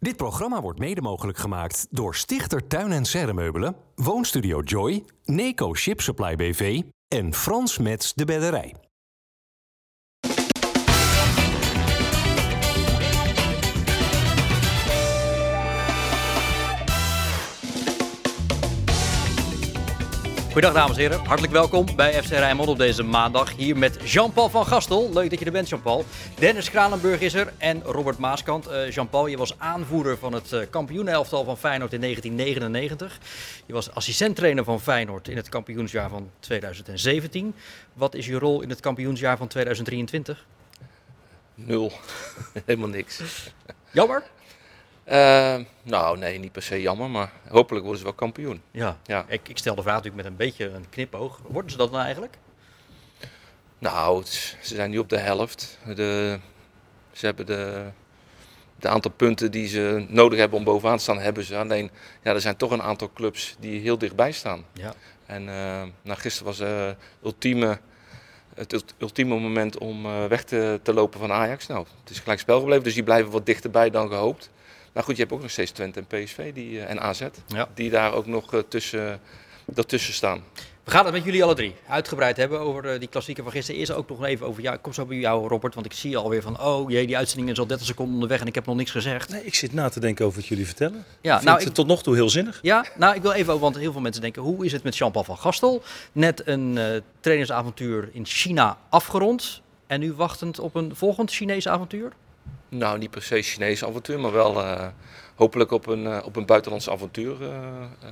Dit programma wordt mede mogelijk gemaakt door Stichter Tuin en Serremeubelen, Woonstudio Joy, Neco Ship Supply BV en Frans Mets de Bedderij. Goedendag dames en heren, hartelijk welkom bij FC Rijnmond op deze maandag. Hier met Jean-Paul van Gastel. Leuk dat je er bent Jean-Paul. Dennis Kralenburg is er en Robert Maaskant. Eh, Jean-Paul, je was aanvoerder van het uh, kampioenelftal van Feyenoord in 1999. Je was assistenttrainer van Feyenoord in het kampioensjaar van 2017. Wat is je rol in het kampioensjaar van 2023? Nul. Helemaal niks. Jammer? Uh, nou, nee, niet per se jammer, maar hopelijk worden ze wel kampioen. Ja, Ja. Ik, ik stel de vraag natuurlijk met een beetje een knipoog. Worden ze dat nou eigenlijk? Nou, is- ze zijn nu op de helft. De, ze hebben de, de aantal punten die ze nodig hebben om bovenaan te staan, hebben ze. Alleen, ja, er zijn toch een aantal clubs die heel dichtbij staan. Ja. En eh nou, gisteren was eh, ultieme, het ult- ultieme moment om eh, weg te, te lopen van Ajax. Nou, het is gelijk spel gebleven, dus die blijven wat dichterbij dan gehoopt. Maar goed, je hebt ook nog steeds Twente en PSV die, eh, en AZ, Ja. die daar ook nog eh, tussen, daartussen staan. We gaan het met jullie alle drie uitgebreid hebben over eh, die klassieker van gisteren. Eerst ook nog even over jou. Ik kom zo bij jou, Robert, want ik zie alweer van... oh jee, die uitzending is al 30 seconden onderweg en ik heb nog niks gezegd. Nee, ik zit na te denken over wat jullie vertellen. Ja, ik vind nou, het ik- tot nog toe heel zinnig. Ja, nou, ik wil even over, want heel veel mensen denken... hoe is het met Jean-Paul van Gastel? Net een eh, trainersavontuur in China afgerond... en nu wachtend op een volgend Chinees avontuur? Nou, niet per se Chinees avontuur, maar wel eh, hopelijk op een, eh, op een buitenlands avontuur eh,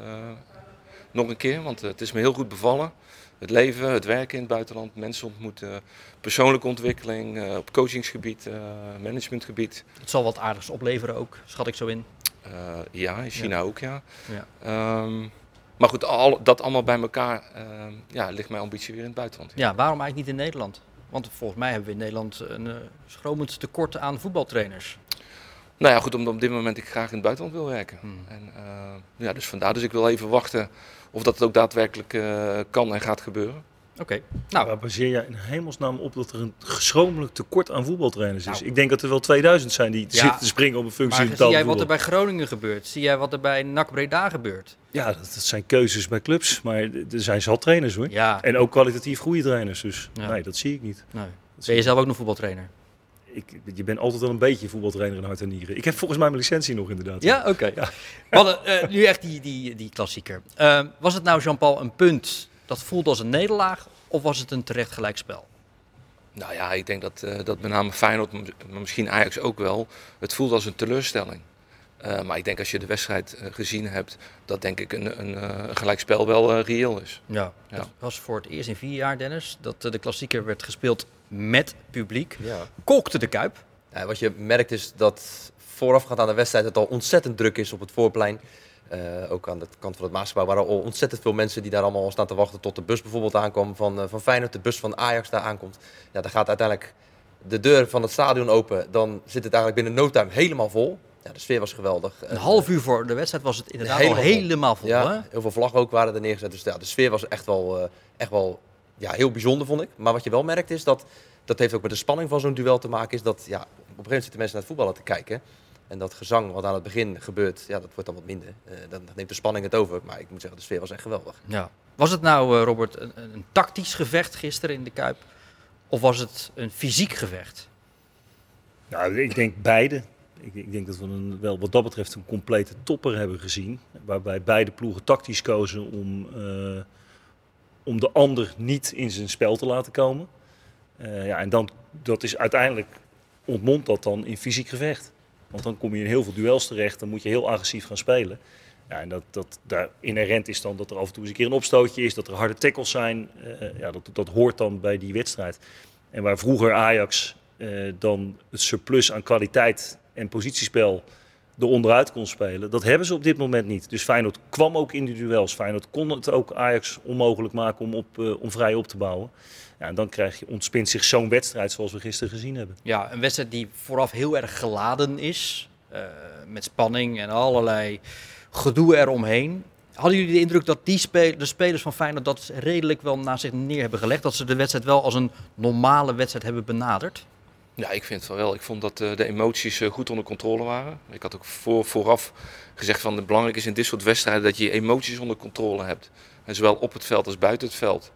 nog een keer. Want het is me heel goed bevallen. Het leven, het werken in het buitenland, mensen ontmoeten, persoonlijke ontwikkeling, op coachingsgebied, managementgebied. Het zal wat aardigs opleveren ook, schat ik zo in. Ja, in China ook, ja. Ja. Ehm, maar goed, al, dat allemaal bij elkaar ehm, ja, ligt mijn ambitie weer in het buitenland. Ja, waarom eigenlijk niet in Nederland? Want volgens mij hebben we in Nederland een eh, schromend tekort aan voetbaltrainers. Nou ja, goed, omdat op dit moment ik graag in het buitenland wil werken. Hmm. En, eh, ja, dus vandaar. Dus ik wil even wachten of dat ook daadwerkelijk eh, kan en gaat gebeuren. Oké, nou, Waar baseer jij in hemelsnaam op dat er een schromelijk tekort aan voetbaltrainers is? Nou. ik denk dat er wel 2000 zijn die Ja, zitten te springen op een functie maar in zie jij wat er bij Groningen gebeurt? Zie jij wat er bij NAC Breda gebeurt? Ja, dat, dat zijn keuzes bij clubs. Maar er zijn zat trainers hoor. Ja, En ook kwalitatief goede trainers. Dus Ja. nee, dat zie ik niet. nee. Ben je zelf ook nog voetbaltrainer? ik, je bent altijd wel een beetje voetbaltrainer in hart en nieren. Ik heb volgens mij mijn licentie nog inderdaad. Ja, oké. Ja. Eh, nu echt die, die, die klassieker. Eh, was het nou, Jean-Paul, een punt dat voelde als een nederlaag of was het een terecht gelijkspel? Nou ja, ik denk dat, eh, dat met name Feyenoord, maar misschien Ajax ook wel, het voelt als een teleurstelling. Eh, maar ik denk als je de wedstrijd eh, gezien hebt, dat denk ik een, een, eh, een gelijkspel wel reëel is. Ja. Ja. Het was voor het eerst in vier jaar, Dennis, dat de klassieker werd gespeeld met publiek. Ja. Kolkte de Kuip. Ja, wat je merkt is dat voorafgaand aan de wedstrijd het al ontzettend druk is op het voorplein. Eh, ook aan de kant van het Maasgebouw waren al ontzettend veel mensen die daar allemaal al staan te wachten tot de bus bijvoorbeeld aankwam van, eh, van Feyenoord, de bus van Ajax daar aankomt. Ja, dan gaat uiteindelijk de deur van het stadion open. Dan zit het eigenlijk binnen no time helemaal vol. Ja, de sfeer was geweldig. Een En, half uur voor de wedstrijd was het inderdaad Helemaal al helemaal vol. ja, hè? heel veel vlaggen ook waren er neergezet. Dus ja, de sfeer was echt wel, eh, echt wel ja, heel bijzonder, vond ik. Maar wat je wel merkt is dat, dat heeft ook met de spanning van zo'n duel te maken, is dat ja, op een gegeven moment zitten mensen naar het voetballen te kijken. En dat gezang wat aan het begin gebeurt, ja, dat wordt dan wat minder. Eh, dan neemt de spanning het over. Maar ik moet zeggen, de sfeer was echt geweldig. Ja. Was het nou, eh, Robert, een, een tactisch gevecht gisteren in de Kuip? Of was het een fysiek gevecht? Nou, ik denk beide. Ik, ik denk dat we een, wel wat dat betreft een complete topper hebben gezien. Waarbij beide ploegen tactisch kozen om, eh, om de ander niet in zijn spel te laten komen. Eh, ja, en dan, dat is uiteindelijk ontmondt dat dan in fysiek gevecht. Want dan kom je in heel veel duels terecht, dan moet je heel agressief gaan spelen. Ja, en dat, dat daar inherent is dan dat er af en toe eens een keer een opstootje is, dat er harde tackles zijn. Eh, ja, dat, dat hoort dan bij die wedstrijd. En waar vroeger Ajax eh, dan het surplus aan kwaliteit en positiespel eronderuit kon spelen, dat hebben ze op dit moment niet. Dus Feyenoord kwam ook in die duels. Feyenoord kon het ook Ajax onmogelijk maken om, op, eh, om vrij op te bouwen. Ja, en dan krijg je, ontspint zich zo'n wedstrijd zoals we gisteren gezien hebben. Ja, een wedstrijd die vooraf heel erg geladen is. eh, met spanning en allerlei gedoe eromheen. Hadden jullie de indruk dat die spe- de spelers van Feyenoord dat redelijk wel naast zich neer hebben gelegd? Dat ze de wedstrijd wel als een normale wedstrijd hebben benaderd? Ja, ik vind het wel. Ik vond dat eh, de emoties eh, goed onder controle waren. Ik had ook voor, vooraf gezegd van het belangrijk is in dit soort wedstrijden dat je je emoties onder controle hebt. En zowel op het veld als buiten het veld.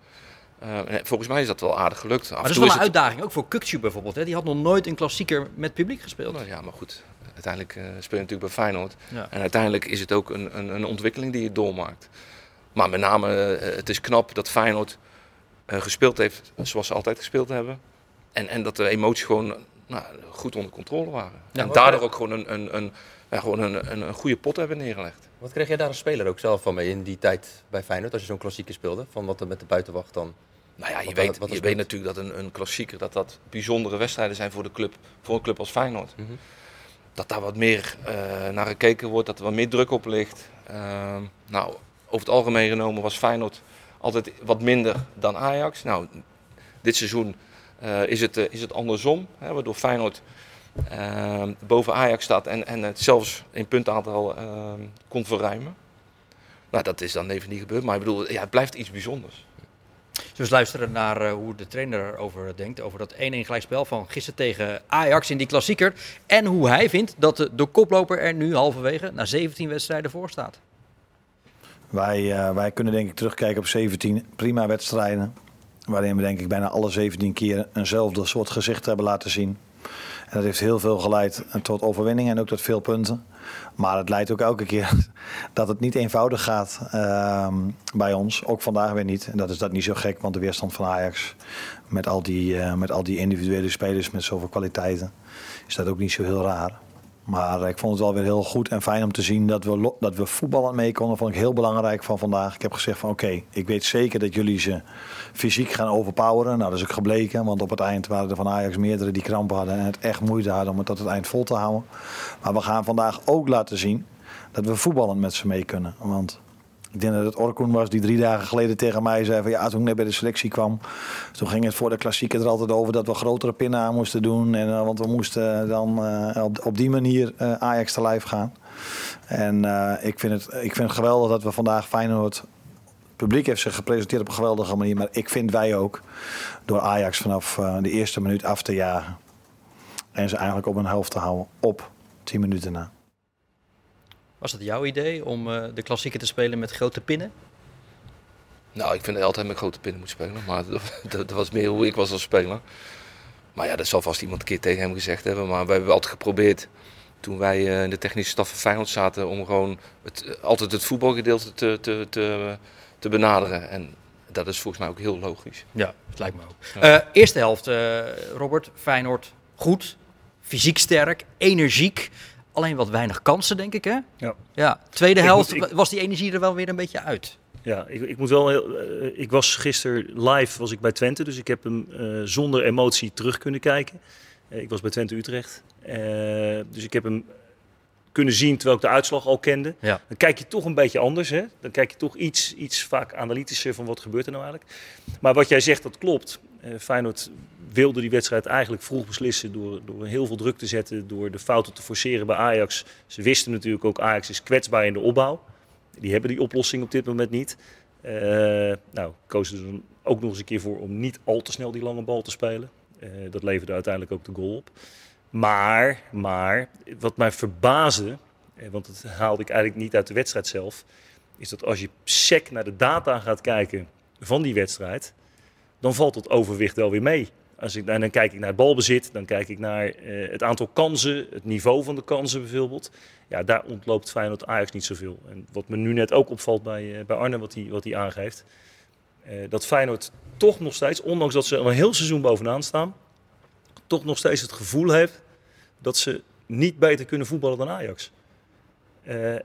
Uh, volgens mij is dat wel aardig gelukt. Maar dat is wel een uitdaging, ook voor Kukcu bijvoorbeeld. Hè? Die had nog nooit een klassieker met publiek gespeeld. Nou, ja, maar goed. Uiteindelijk uh, speel je natuurlijk bij Feyenoord. Ja. En uiteindelijk is het ook een, een, een, ontwikkeling die je doormaakt. Maar met name, uh, het is knap dat Feyenoord gespeeld heeft zoals ze altijd gespeeld hebben. En, en dat de emoties gewoon nou, goed onder controle waren. Ja, en daardoor ook gewoon, een, een, een, ja, gewoon een, een, een goede pot hebben neergelegd. Wat kreeg jij daar als speler ook zelf van mee in die tijd bij Feyenoord, als je zo'n klassieker speelde? Van wat er met de buitenwacht dan... Nou ja, je, weet, wat je weet natuurlijk dat een, een klassieker, dat dat bijzondere wedstrijden zijn voor de club, voor een club als Feyenoord. Mm -hmm. Dat daar wat meer uh, naar gekeken wordt, dat er wat meer druk op ligt. Uh, nou, over het algemeen genomen was Feyenoord altijd wat minder dan Ajax. Nou, dit seizoen uh, is, het, uh, is het andersom, hè, waardoor Feyenoord uh, boven Ajax staat en, en het zelfs in puntaantal kon verruimen. Nou, dat is dan even niet gebeurd, maar ik bedoel, ja, het blijft iets bijzonders. Dus luisteren naar hoe de trainer erover denkt, over dat 1-1 gelijkspel van gisteren tegen Ajax in die klassieker. En hoe hij vindt dat de, koploper er nu halverwege na 17 wedstrijden voor staat. Wij, wij kunnen denk ik terugkijken op 17 prima wedstrijden. Waarin we denk ik bijna alle 17 keer eenzelfde soort gezicht hebben laten zien. En dat heeft heel veel geleid tot overwinningen en ook tot veel punten. Maar het leidt ook elke keer dat het niet eenvoudig gaat uh, bij ons. Ook vandaag weer niet. En dat is dat niet zo gek, want de weerstand van Ajax met al die, uh, met al die individuele spelers met zoveel kwaliteiten is dat ook niet zo heel raar. Maar ik vond het wel weer heel goed en fijn om te zien dat we, dat we voetballend mee konden. Vond ik heel belangrijk van vandaag. Ik heb gezegd van oké, ik weet zeker dat jullie ze fysiek gaan overpoweren. Nou, dat is ook gebleken. Want op het eind waren er van Ajax meerdere die krampen hadden. En het echt moeite hadden om het tot het eind vol te houden. Maar we gaan vandaag ook laten zien dat we voetballend met ze mee kunnen. Want ik denk dat het Orkoen was die drie dagen geleden tegen mij zei van ja, toen ik net bij de selectie kwam. Toen ging het voor de klassieker er altijd over dat we grotere pinnen aan moesten doen. En, uh, want we moesten dan uh, op, die manier uh, Ajax te lijf gaan. En ik, vind het, ik vind geweldig dat we vandaag Feyenoord... Het publiek heeft zich gepresenteerd op een geweldige manier. Maar ik vind wij ook door Ajax vanaf de eerste minuut af te jagen. En ze eigenlijk op een helft te houden op 10 minuten na. Was dat jouw idee om uh, de klassieker te spelen met grote pinnen? Nou, ik vind dat je altijd met grote pinnen moet spelen. Maar dat, dat, was meer hoe ik was als speler. Maar ja, dat zal vast iemand een keer tegen hem gezegd hebben. Maar wij hebben altijd geprobeerd, toen wij uh, in de technische staf van Feyenoord zaten, om gewoon het, uh, altijd het voetbalgedeelte te, te, te, te, benaderen. En dat is volgens mij ook heel logisch. Ja, dat lijkt me ook. Ja. eerste helft, Robert, Feyenoord goed, fysiek sterk, energiek. Alleen wat weinig kansen, denk ik, hè? Ja. ja. Tweede ik helft moet, ik... was die energie er wel weer een beetje uit. Ja, ik, ik moet wel heel, uh, ik was gisteren live was ik bij Twente, dus ik heb hem uh, zonder emotie terug kunnen kijken. Uh, ik was bij Twente Utrecht. dus ik heb hem kunnen zien terwijl ik de uitslag al kende. Ja. Dan kijk je toch een beetje anders. Hè? Dan kijk je toch iets, iets vaak analytischer van wat gebeurt er nou eigenlijk. Maar wat jij zegt, dat klopt. Feyenoord wilde die wedstrijd eigenlijk vroeg beslissen door, door heel veel druk te zetten, door de fouten te forceren bij Ajax. Ze wisten natuurlijk ook, Ajax is kwetsbaar in de opbouw. Die hebben die oplossing op dit moment niet. Uh, nou, kozen ze er ook nog eens een keer voor om niet al te snel die lange bal te spelen. Uh, dat leverde uiteindelijk ook de goal op. Maar, maar wat mij verbaasde, want dat haalde ik eigenlijk niet uit de wedstrijd zelf, is dat als je sec naar de data gaat kijken van die wedstrijd, dan valt het overwicht wel weer mee. Als ik, dan kijk ik naar het balbezit, dan kijk ik naar uh, het aantal kansen, het niveau van de kansen bijvoorbeeld. Ja, daar ontloopt Feyenoord Ajax niet zoveel. En wat me nu net ook opvalt bij, uh, bij Arne, wat hij wat aangeeft, dat Feyenoord toch nog steeds, ondanks dat ze al een heel seizoen bovenaan staan, toch nog steeds het gevoel heeft dat ze niet beter kunnen voetballen dan Ajax.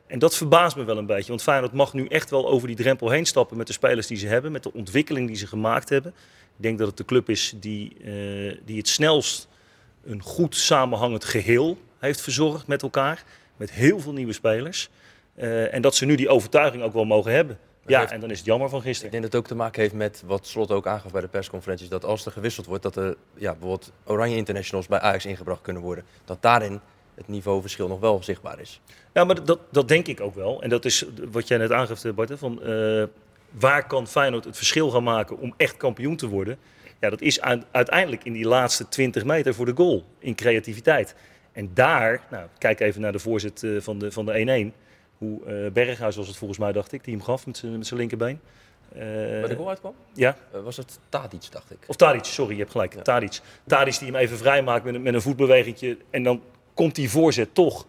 en dat verbaast me wel een beetje, want Feyenoord mag nu echt wel over die drempel heen stappen met de spelers die ze hebben, met de ontwikkeling die ze gemaakt hebben. Ik denk dat het de club is die, uh, die het snelst een goed samenhangend geheel heeft verzorgd met elkaar. Met heel veel nieuwe spelers. Uh, en dat ze nu die overtuiging ook wel mogen hebben. Ja, heeft, en dan is het jammer van gisteren. Ik denk dat het ook te maken heeft met wat Slot ook aangaf bij de persconferenties. Dat als er gewisseld wordt, dat er ja, bijvoorbeeld Oranje Internationals bij Ajax ingebracht kunnen worden. Dat daarin het niveauverschil nog wel zichtbaar is. Ja, maar dat, dat denk ik ook wel. En dat is wat jij net aangaf, Bart. Van, uh, waar kan Feyenoord het verschil gaan maken om echt kampioen te worden? Ja, dat is uiteindelijk in die laatste 20 meter voor de goal in creativiteit. En daar, nou, kijk even naar de voorzet eh, van de, van de 1-1. Hoe eh, Berghuis was het volgens mij, dacht ik, die hem gaf met zijn linkerbeen. Eh, Bij de goal uitkwam? ja, Eh, was het Tadic, dacht ik. of Tadic, sorry, je hebt gelijk. Ja. Tadic. Tadic die hem even vrijmaakt met een, met een voetbewegingje. En dan komt die voorzet toch.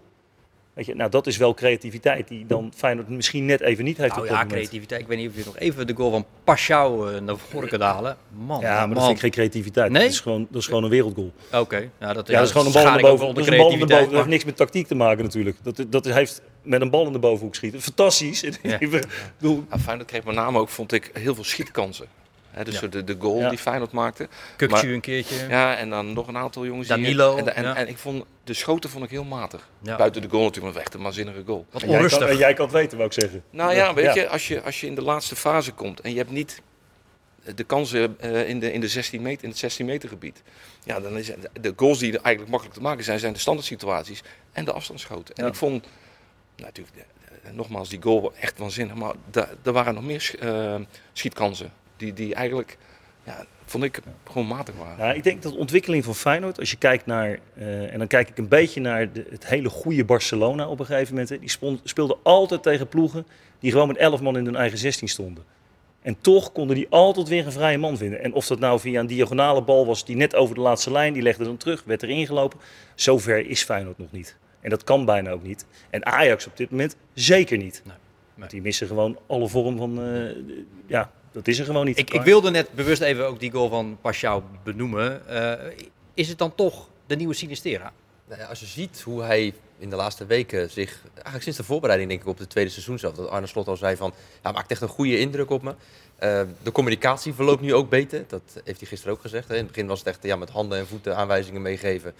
Weet je, nou, dat is wel creativiteit die dan Feyenoord misschien net even niet heeft Nou op ja, moment. creativiteit. Ik weet niet of je nog even de goal van Pashao eh, naar voren kunt halen. Man, Ja, maar man. dat vind ik geen creativiteit. Nee? Dat, is gewoon, dat is gewoon een wereldgoal. Oké, ja, dat, Ja, dat is gewoon een bal naar boven. Dat is een bal naar boven. Dat heeft niks met tactiek te maken natuurlijk. Dat, dat heeft met een bal in de bovenhoek schieten. Fantastisch. Ja. Ik bedoel, Ja, Feyenoord kreeg met name ook, vond ik, heel veel schietkansen. Hè, dus Ja. de, de goal Ja. die Feyenoord maakte. Kukcu Maar- een keertje. Ja, en dan nog een aantal jongens. Danilo, En, en, ja. en ik vond de schoten vond ik heel matig. Ja. Buiten de goal natuurlijk, maar echt een waanzinnige goal. Wat en jij, onrustig. kan, en jij kan het weten, wou ik zeggen. Nou ja, weet je, als je, als je in de laatste fase komt en je hebt niet de kansen eh, in, de, in, de 16 meter, in het 16 meter gebied. Ja, dan is de goals die er eigenlijk makkelijk te maken zijn, zijn de standaard situaties en de afstandsschoten. En Ja. ik vond, natuurlijk, nogmaals, die goal echt waanzinnig, maar er waren nog meer eh, schietkansen die, die eigenlijk, ja, vond ik gewoon matig waren. Ik denk dat de ontwikkeling van Feyenoord, als je kijkt naar, eh, en dan kijk ik een beetje naar het hele goede Barcelona op een gegeven moment. hè, Die speelden altijd tegen ploegen die gewoon met 11 man in hun eigen 16 stonden. En toch konden die altijd weer een vrije man vinden. En of dat nou via een diagonale bal was die net over de laatste lijn, die legde dan terug, werd erin gelopen. Zover is Feyenoord nog niet. En dat kan bijna ook niet. En Ajax op dit moment zeker niet. Nee, nee. Want die missen gewoon alle vorm van, eh, ja, dat is er gewoon niet. Ik, ik wilde net bewust even ook die goal van Pashao benoemen. Eh, is het dan toch de nieuwe Sinistera? Nou ja, als je ziet hoe hij in de laatste weken zich, eigenlijk sinds de voorbereiding denk ik op het tweede seizoen zelf, dat Arne Slot al zei van, ja, maakt echt een goede indruk op me. Eh, de communicatie verloopt nu ook beter, dat heeft hij gisteren ook gezegd. Hè. In het begin was het echt ja, met handen en voeten aanwijzingen meegeven.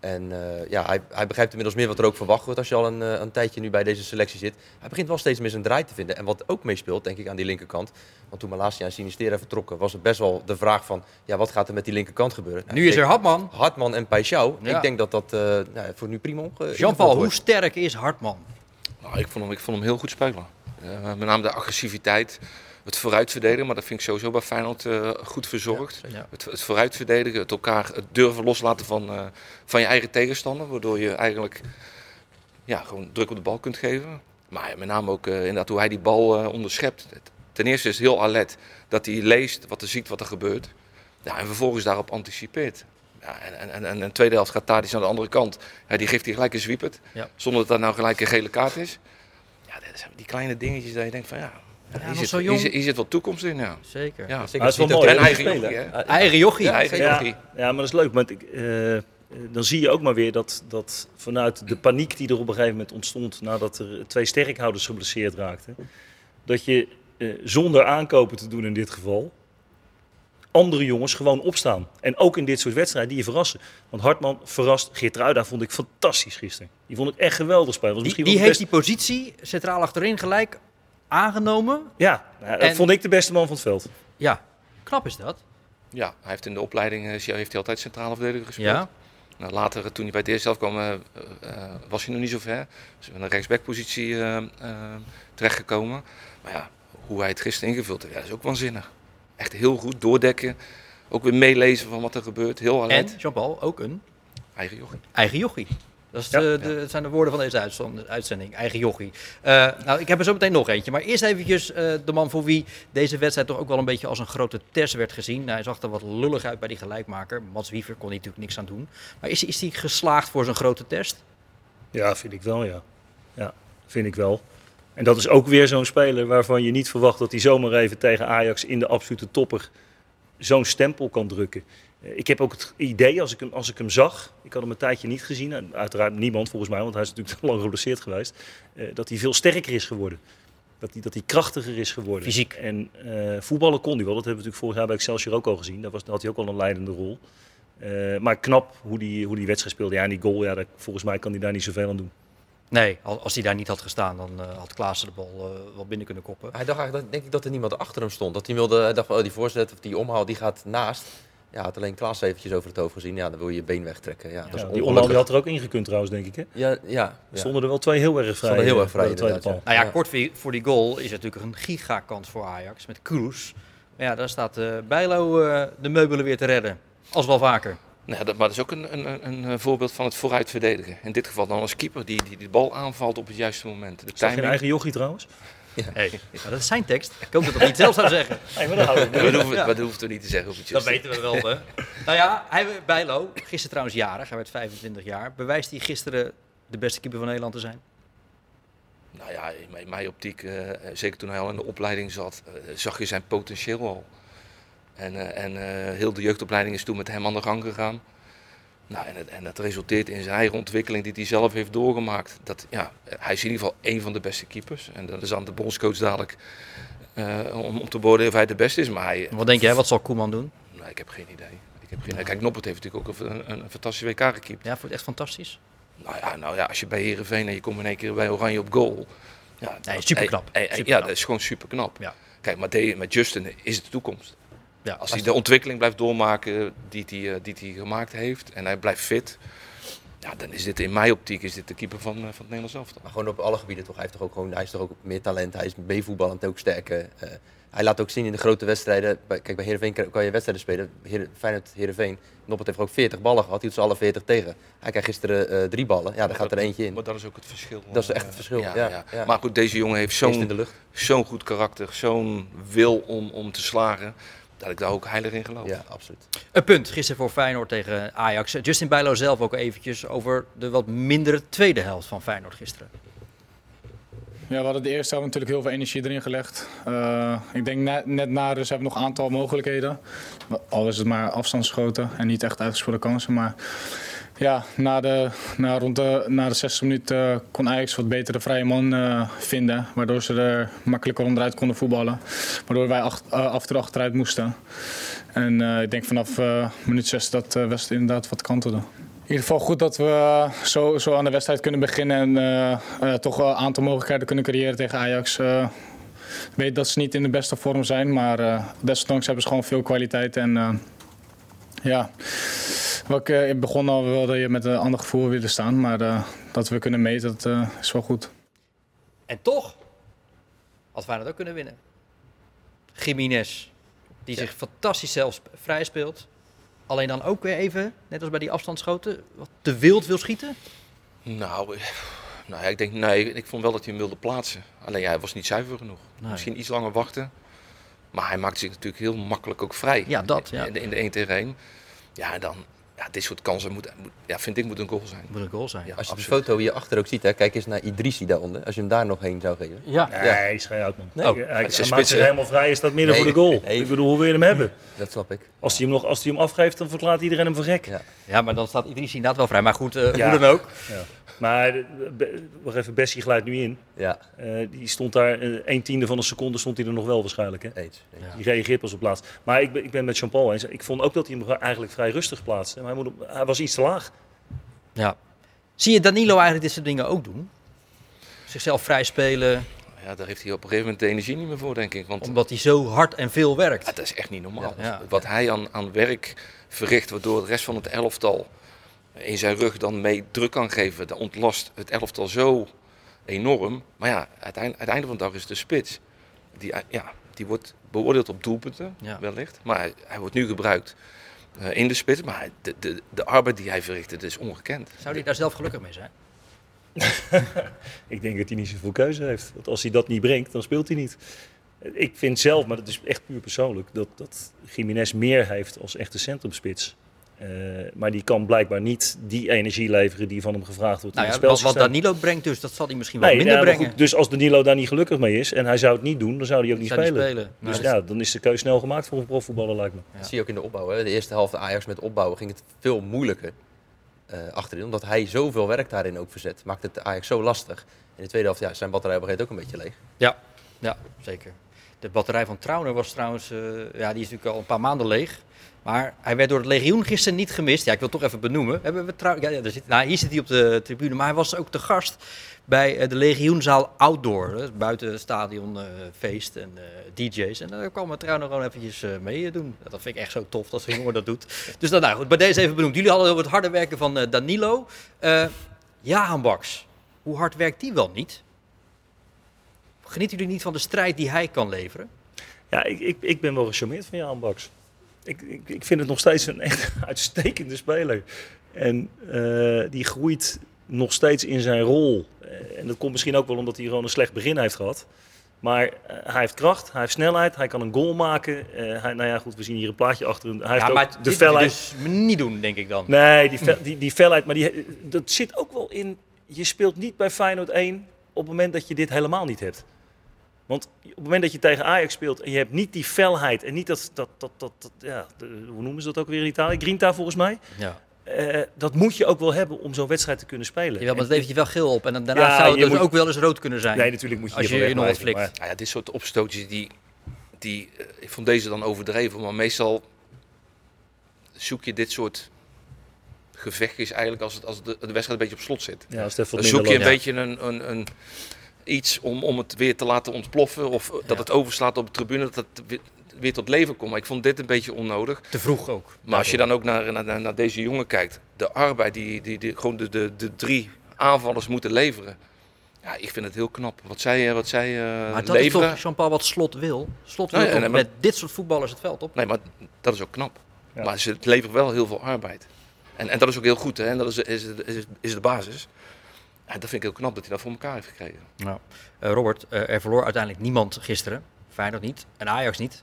En eh, ja, hij, hij begrijpt inmiddels meer wat er ook verwacht wordt als je al een, eh, een tijdje nu bij deze selectie zit. Hij begint wel steeds meer zijn draai te vinden. En wat ook meespeelt, denk ik, aan die linkerkant. Want toen Malasia en Sinistera vertrokken, was het best wel de vraag van, ja, wat gaat er met die linkerkant gebeuren? Nou, Nu is er Hartman. Hartman en. Ja. Ik denk dat dat eh, nou, voor nu prima Jean-Paul, hoe sterk is Hartman? Nou, ik, vond hem, ik vond hem heel goed spelen. Eh, met name de agressiviteit, het vooruitverdedigen, maar dat vind ik sowieso bij Feyenoord eh, goed verzorgd. Ja. Het, het vooruitverdedigen, het elkaar het durven loslaten van, eh, van je eigen tegenstander, waardoor je eigenlijk ja, gewoon druk op de bal kunt geven. Maar met name ook eh, inderdaad hoe hij die bal onderschept. Ten eerste is het heel alert dat hij leest wat er ziet wat er gebeurt. Ja, en vervolgens daarop anticipeert. Ja, en, en, en, de tweede helft gaat Tadic aan de andere kant. Ja, die geeft hij gelijk een zwiepert. Ja. Zonder dat dat nou gelijk een gele kaart is. Ja, dat zijn die kleine dingetjes dat je denkt van ja, zo zit, hier, jong. zit, hier zit wat toekomst in. Ja. Zeker. Ja. Zeker, Maar het is wel mooi, En eigen jochie? Eigen jochie. Ja, eigen Ja, jochie. ja, maar dat is leuk. Want ik, eh, eh, dan zie je ook maar weer dat, dat vanuit de paniek die er op een gegeven moment ontstond nadat er twee sterkhouders geblesseerd raakten, dat je eh, zonder aankopen te doen in dit geval, andere jongens gewoon opstaan. En ook in dit soort wedstrijden die je verrassen. Want Hartman verrast. Geertruida vond ik fantastisch gisteren. Die vond ik echt geweldig spelen. Was Die, die heeft die positie centraal achterin gelijk aangenomen. Ja, nou, dat En- vond ik de beste man van het veld. Ja, knap is dat. Ja, hij heeft in de opleiding eh, heeft hij altijd centrale verdediger gespeeld. Ja. Nou, later, toen hij bij het eerste zelf kwam, eh, eh, was hij nog niet zo ver. Dus in een rechtsbackpositie eh eh, terechtgekomen. Maar ja, hoe hij het gisteren ingevuld heeft, ja, is ook waanzinnig. Echt heel goed doordekken. Ook weer meelezen van wat er gebeurt. Heel En alert. Jean-Paul, ook een Eigen jochie. eigen jochie. Dat, is de, zijn de woorden van deze uitzending, eigen jochie. Eh, nou, ik heb er zo meteen nog eentje. Maar eerst eventjes eh, de man voor wie deze wedstrijd toch ook wel een beetje als een grote test werd gezien. Nou, hij zag er wat lullig uit bij die gelijkmaker. Mats Wiever kon hij natuurlijk niks aan doen. Maar is, is hij geslaagd voor zijn grote test? Ja, vind ik wel, ja. Ja, vind ik wel. En dat is ook weer zo'n speler waarvan je niet verwacht dat hij zomaar even tegen Ajax in de absolute topper zo'n stempel kan drukken. Eh, Ik heb ook het idee, als ik, hem, als ik hem zag, ik had hem een tijdje niet gezien, en uiteraard niemand volgens mij, want hij is natuurlijk lang geblesseerd geweest, eh, dat hij veel sterker is geworden. Dat hij, dat hij krachtiger is geworden. Fysiek. En eh, voetballen kon hij wel, dat hebben we natuurlijk vorig jaar bij Excelsior ook al gezien. Daar, was, daar had hij ook al een leidende rol. Eh, maar knap hoe die, hoe die wedstrijd speelde. Ja, en die goal, ja, daar, volgens mij kan hij daar niet zoveel aan doen. Nee, al- als hij daar niet had gestaan, dan eh, had Klaassen de bal eh, wel binnen kunnen koppen. Hij dacht eigenlijk, dat- denk ik, dat er niemand achter hem stond. Dat hij wilde, hij dacht van, oh, die voorzet of die omhaal, die gaat naast. Ja, had alleen Klaas eventjes over het hoofd gezien. Ja, dan wil je je been wegtrekken. Ja, dat is Ja, die die had er ook ingekund trouwens, denk ik. Hè? Ja, ja, Er ja. stonden er wel twee heel erg vrij. Heel eh, erg vrij, bij de tweede inderdaad, paal. Nou ja, Ja. kort voor- voor die goal is het natuurlijk een gigakans voor Ajax met Kroes. Maar ja, daar staat eh Bijlo eh, de meubelen weer te redden. Als wel vaker. Nou, dat, maar dat is ook een, een, een, een eh, voorbeeld van het vooruit verdedigen. In dit geval dan als keeper die, die de bal aanvalt op het juiste moment. De Is dat geen timing. eigen jochie trouwens? Hey, maar dat is zijn tekst. Ik hoop dat dat niet zelf zou zeggen. Maar dat houden we Ja, dat, Ja. dat er niet te zeggen. Op het Dat weten we wel, hè? nou ja, hij, Bijlo, gisteren trouwens jarig. Hij werd 25 jaar. Bewijst hij gisteren de beste keeper van Nederland te zijn? Nou ja, in mijn, mijn optiek, eh, zeker toen hij al in de opleiding zat, eh, zag je zijn potentieel al. En, eh, en eh, heel de jeugdopleiding is toen met hem aan de gang gegaan. Nou, en, het, en dat resulteert in zijn eigen ontwikkeling die hij zelf heeft doorgemaakt. Dat, ja, hij is in ieder geval één van de beste keepers. En dat is aan de bondscoach dadelijk eh, om, om te beoordelen of hij de beste is. Maar hij, Wat denk jij, wat zal Koeman doen? nou, ik heb geen idee. Ik heb geen idee. Kijk, Noppert heeft natuurlijk ook een, een, een fantastische WK gekiept. Ja, vond het echt fantastisch. Nou ja, nou ja, als je bij Herenveen en je komt in één keer bij Oranje op goal. Ja, Nee, dat- eh, eh, Ja, dat is gewoon super knap. Ja. Kijk, maar de- met Justin is de toekomst. Ja, Als hij de ontwikkeling blijft doormaken die hij, eh, die hij gemaakt heeft en hij blijft fit, ja, dan is dit in mijn optiek is dit de keeper van, eh, van het Nederlands elftal. Maar gewoon op alle gebieden toch. Hij, heeft toch ook gewoon, hij is toch ook meer talent. Hij is B-voetballend ook sterker. Eh, hij laat ook zien in de grote wedstrijden. Bij, kijk, bij Heerenveen kan je wedstrijden spelen. Heer, Feyenoord, Heerenveen. Noppert heeft ook 40 ballen gehad. Die doet ze alle 40 tegen. Hij krijgt gisteren drie ballen. Ja, daar gaat er eentje in. Maar dat is ook het verschil. Dat is echt het verschil, ja, ja. Maar goed, deze jongen heeft zo'n zo'n goed karakter, zo'n wil om, om te slagen, dat ik daar ook heilig in geloof. Ja, absoluut. Een punt gisteren voor Feyenoord tegen Ajax. Justin Bijlo zelf ook eventjes over de wat mindere tweede helft van Feyenoord gisteren. Ja, we hadden de eerste helft natuurlijk heel veel energie erin gelegd. Eh, ik denk net, net na dus hebben we nog een aantal mogelijkheden. Al is het maar afstandsschoten en niet echt uitgespeelde kansen. Maar ja, na de, na rond de, na de 60 minuten eh, kon Ajax wat beter de vrije man eh, vinden. Waardoor ze er makkelijker onderuit konden voetballen. Waardoor wij acht, eh, af achteruit moesten. En ik denk vanaf minuut 6 dat uh, West inderdaad wat kantelde. In ieder geval goed dat we zo, zo aan de wedstrijd kunnen beginnen en toch een aantal mogelijkheden kunnen creëren tegen Ajax. Ik weet dat ze niet in de beste vorm zijn, maar eh, desondanks hebben ze gewoon veel kwaliteit. En ja, wat ik eh, begon al wel dat je met een ander gevoel willen staan, maar eh, dat we kunnen meten, dat eh, is wel goed. En toch had Feyenoord ook kunnen winnen. Jiménez, die zich fantastisch zelfs vrij speelt. Alleen dan ook weer even, net als bij die afstandsschoten, wat te wild wil schieten. Nou, eh, nou ja, ik denk, nee, ik vond wel dat hij hem wilde plaatsen. Alleen ja, hij was niet zuiver genoeg. Nee. Misschien iets langer wachten. Maar hij maakt zich natuurlijk heel makkelijk ook vrij. Ja, dat, ja. In, de, in de 1 tegen 1. Ja, dan, ja, dit soort kansen moet, moet- ja, vind ik moet een goal zijn. Moet een goal zijn. Ja, Als je de foto hierachter ook ziet, hè, kijk eens naar Idrissi daaronder. Als je hem daar nog heen zou geven. Ja. Nee, hij is geen uitman. Nee. Hij, Oh, hij, maakt zich helemaal vrij, is staat midden Nee, voor de goal. nee. Ik bedoel, hoe wil je hem hebben? Dat snap ik. Als hij hem, nog, als hij hem afgeeft, dan verklaart iedereen hem voor gek. Ja. Ja, maar dan staat Idrissi inderdaad wel vrij. Maar goed, eh, Ja. hoe dan ook. Ja. Maar, eh, wacht even, Bessie glijdt nu in. Ja, Eh, die stond daar, eh, een tiende van een seconde stond hij er nog wel waarschijnlijk. Hè? eens. Ja. Die reageert pas op plaats. Maar ik ben, ik ben met Jean-Paul eens. Ik vond ook dat hij hem eigenlijk vrij rustig plaatste. Maar hij, moet, hij was iets te laag. Ja. Zie je Danilo eigenlijk dit soort dingen ook doen? Zichzelf vrij spelen, Ja, daar heeft hij op een gegeven moment de energie niet meer voor, denk ik. Want omdat hij zo hard en veel werkt. ja, dat is echt niet normaal. Ja, ja. Wat hij aan, aan werk verricht, waardoor de rest van het elftal in zijn rug dan mee druk kan geven. Dat ontlast het elftal zo enorm. Maar ja, uiteindelijk, het einde van de dag is de spits. Die, eh, ja, die wordt beoordeeld op doelpunten, Ja. wellicht. Maar hij, hij wordt nu gebruikt eh, in de spits. Maar hij- de, de, de arbeid die hij verricht, dat is ongekend. Zou hij daar zelf gelukkig mee zijn? Ik denk dat hij niet zoveel keuze heeft. Want als hij dat niet brengt, dan speelt hij niet. Ik vind zelf, maar dat is echt puur persoonlijk, dat, dat Jiménez meer heeft als echte centrumspits. Eh, maar die kan blijkbaar niet die energie leveren die van hem gevraagd wordt Nou in ja, het wat, wat. Danilo brengt dus, dat zal hij misschien wel Nee, minder ja, brengen. goed, dus als Danilo daar niet gelukkig mee is en hij zou het niet doen, dan zou hij ook niet Zou spelen. spelen. Dus Nou, ja, dan is de keuze snel gemaakt voor een profvoetballer, lijkt me. Dat zie je ook in de opbouw. Hè. De eerste helft Ajax met opbouwen ging het veel moeilijker eh, achterin. Omdat hij zoveel werk daarin ook verzet. Maakt het Ajax zo lastig. In de tweede helft ja, zijn batterij op een gegeven moment ook een beetje leeg. Ja, ja, zeker. De batterij van Trauner was trouwens, eh, ja, die is natuurlijk al een paar maanden leeg. Maar hij werd door het legioen gisteren niet gemist. Ja, ik wil toch even benoemen. Hebben we trouw... ja, ja, zit... nou, hier zit hij op de tribune, maar hij was ook te gast bij eh, de legioenzaal Outdoor. hè, buiten het stadion eh, en DJ's. En daar kwam Trauner gewoon eventjes eh, mee doen. Dat vind ik echt zo tof dat zo'n jongen dat doet. Dus dan, nou goed, bij deze even benoemd. Jullie hadden over het harde werken van Danilo. Jahan Baks, hoe hard werkt die wel niet? Genieten jullie niet van de strijd die hij kan leveren? Ja, ik, ik, ik ben wel gecharmeerd van Jan Baks. Ik, ik, ik vind het nog steeds een echt uitstekende speler. En eh, die groeit nog steeds in zijn rol. Eh, en dat komt misschien ook wel omdat hij gewoon een slecht begin heeft gehad. Maar eh, hij heeft kracht, hij heeft snelheid, hij kan een goal maken. Hij, nou ja, goed, we zien hier een plaatje achter. hem. Hij heeft Ja, ook maar de moet je felheid. dus niet doen, denk ik dan. Nee, die, fel- die, die felheid, maar die, dat zit ook wel in. Je speelt niet bij Feyenoord 1 op het moment dat je dit helemaal niet hebt. Want op het moment dat je tegen Ajax speelt en je hebt niet die felheid en niet dat, dat, dat, dat, dat ja, de- hoe noemen ze dat ook weer in Italië? Grinta volgens mij. Ja. Eh, dat moet je ook wel hebben om zo'n wedstrijd te kunnen spelen. Jawel, maar dat levert je wel geel op. En dan, daarna Ja, zou het je dus moet- ook wel eens rood kunnen zijn. Nee, natuurlijk moet je Als je je nog wat flikt. Nou ja, dit soort opstootjes, die, die, eh, ik vond deze dan overdreven. Maar meestal zoek je dit soort gevechtjes eigenlijk als, het, als de, de wedstrijd een beetje op slot zit. maar- Ja, als het even Dan zoek je een beetje een, een, een, iets om, om het weer te laten ontploffen. Of dat het overslaat op de tribune, dat het weer, weer tot leven komt. Maar ik vond dit een beetje onnodig. Te vroeg ook. Maar als je dan ook naar, naar, naar- deze jongen kijkt, de arbeid die, die, die gewoon de, de, de drie aanvallers moeten leveren. Ja, ik vind het heel knap. Wat zij, eh, wat zij eh, Maar dat leveren. is toch Jean-Paul wat Slot wil? Slot wil Nou nee, met dit soort voetballers het veld op? Nee, maar dat is ook knap. Ja. Maar ze leveren wel heel veel arbeid. En, en dat is ook heel goed, hè? En dat is, is, is, is de basis. Ja, dat vind ik heel knap dat hij dat voor elkaar heeft gekregen. Eh, Robert, eh, er verloor uiteindelijk niemand gisteren. Feyenoord niet en Ajax niet.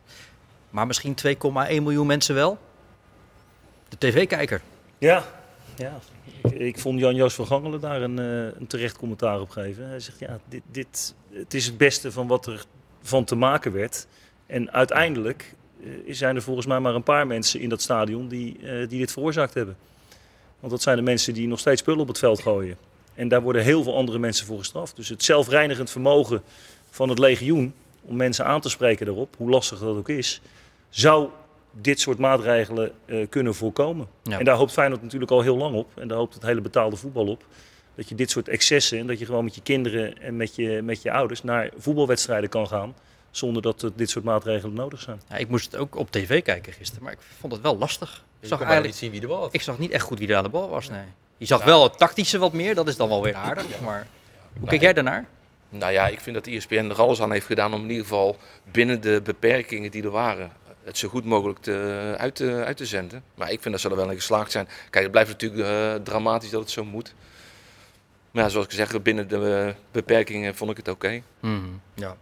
Maar misschien 2,1 miljoen mensen wel. De tv-kijker. Ja, ja. Ik, ik vond Jan-Joos van Gangelen daar een, eh, een terecht commentaar op geven. Hij zegt, ja, dit, dit, het is het beste van wat er van te maken werd. En uiteindelijk zijn er volgens mij maar een paar mensen in dat stadion die, eh, die dit veroorzaakt hebben. Want dat zijn de mensen die nog steeds spullen op het veld gooien. En daar worden heel veel andere mensen voor gestraft. Dus het zelfreinigend vermogen van het legioen om mensen aan te spreken daarop, hoe lastig dat ook is, zou dit soort maatregelen eh, kunnen voorkomen. Ja. En daar hoopt Feyenoord natuurlijk al heel lang op. En daar hoopt het hele betaalde voetbal op. Dat je dit soort excessen en dat je gewoon met je kinderen en met je, met je ouders naar voetbalwedstrijden kan gaan. Zonder dat er dit soort maatregelen nodig zijn. Ja, ik moest het ook op tv kijken gisteren, maar ik vond het wel lastig. Ik zag, eigenlijk, niet zien wie er was. ik zag niet echt goed wie er aan de bal was. Nee. Je zag wel het tactische wat meer, dat is dan wel weer aardig. Maar hoe kijk jij daarnaar? Nou ja, ik vind dat ESPN er alles aan heeft gedaan om in ieder geval binnen de beperkingen die er waren, het zo goed mogelijk te, uit, te, uit te zenden. Maar ik vind dat ze er wel in geslaagd zijn. Kijk, het blijft natuurlijk eh, dramatisch dat het zo moet. Maar ja, zoals ik zeg, binnen de eh, beperkingen vond ik het oké. Mhm, Ja.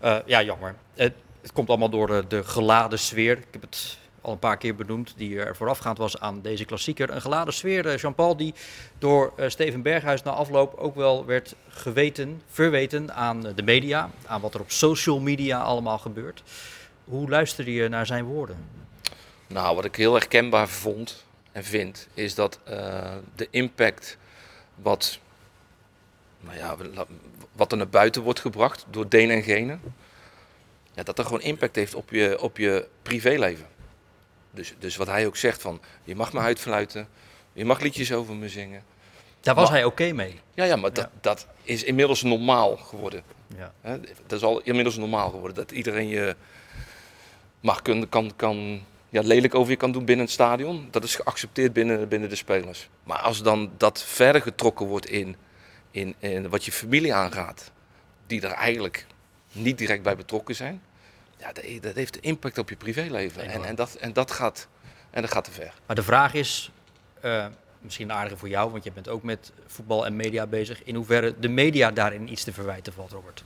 Eh, ja, jammer. Het, het komt allemaal door de, de geladen sfeer. Ik heb het al een paar keer benoemd, die er voorafgaand was aan deze klassieker. Een geladen sfeer, eh, Jean-Paul, die door eh, Steven Berghuis na afloop ook wel werd geweten, verweten aan eh, de media, aan wat er op social media allemaal gebeurt. Hoe luisterde je naar zijn woorden? Nou, wat ik heel erg kenbaar vond en vind, is dat de impact wat, nou ja, wat er naar buiten wordt gebracht door den en gene, ja, dat er gewoon impact heeft op je, op je privéleven. Dus, dus wat hij ook zegt van, je mag me uitfluiten, je mag liedjes over me zingen. Daar was Maar- hij oké mee. Ja, ja maar dat, dat is inmiddels normaal geworden. Ja. Dat is al inmiddels normaal geworden. Dat iedereen je mag kunnen, kan, kan ja, lelijk over je kan doen binnen het stadion. Dat is geaccepteerd binnen, binnen de spelers. Maar als dan dat verder getrokken wordt in, in, in wat je familie aangaat, die er eigenlijk niet direct bij betrokken zijn, ja, dat, heeft impact op je privéleven. En, en, dat, en, dat gaat, en dat gaat te ver. Maar de vraag is, eh, misschien een aardige voor jou, want je bent ook met voetbal en media bezig. In hoeverre de media daarin iets te verwijten valt, Robert?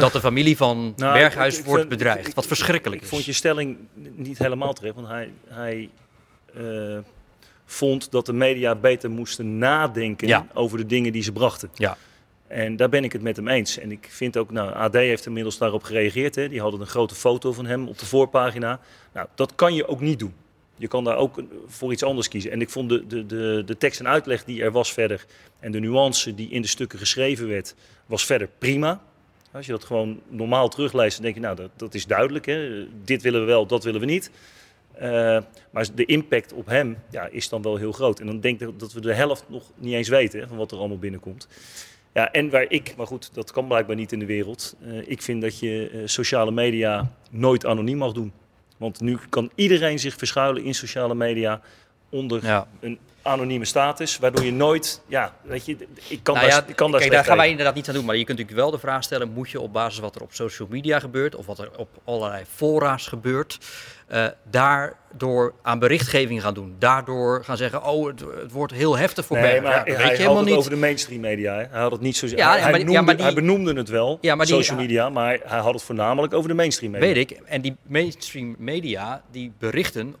Dat de familie van Nou, Berghuis ik- ik wordt bedreigd. ik- wat ik- verschrikkelijk Ik is. vond je stelling niet helemaal terecht, want hij, hij eh, vond dat de media beter moesten nadenken Ja. over de dingen die ze brachten. Ja. En daar ben ik het met hem eens. En ik vind ook, nou, AD heeft inmiddels daarop gereageerd. Hè. Die hadden een grote foto van hem op de voorpagina. Nou, dat kan je ook niet doen. Je kan daar ook voor iets anders kiezen. En ik vond de, de, de, de tekst en uitleg die er was verder en de nuance die in de stukken geschreven werd, was verder prima. Als je dat gewoon normaal terugleest, dan denk je, nou, dat, dat is duidelijk. Hè? Dit willen we wel, dat willen we niet. Eh, maar de impact op hem ja, is dan wel heel groot. En dan denk ik dat we de helft nog niet eens weten van wat er allemaal binnenkomt. Ja, en waar ik, maar goed, dat kan blijkbaar niet in de wereld. Eh, ik vind dat je eh, sociale media nooit anoniem mag doen. Want nu kan iedereen zich verschuilen in sociale media onder Ja. een anonieme status, waardoor je nooit, ja, weet je, ik kan Nou daar, ja, ik kan daar kijk, daar gaan wij inderdaad niet aan doen. Maar je kunt natuurlijk wel de vraag stellen: moet je op basis van wat er op social media gebeurt, of wat er op allerlei fora's gebeurt, eh, daardoor aan berichtgeving gaan doen? Daardoor gaan zeggen: oh, het, het wordt heel heftig voor Nee, maar Ja, dat hij weet je had helemaal het niet. over de mainstream media. Hè. Hij had het niet zo. Ja, hij, maar- ja, noemde, maar die- hij benoemde het wel, Ja, maar die- social media, maar hij had het voornamelijk over de mainstream media. Weet ik. En die mainstream media die berichten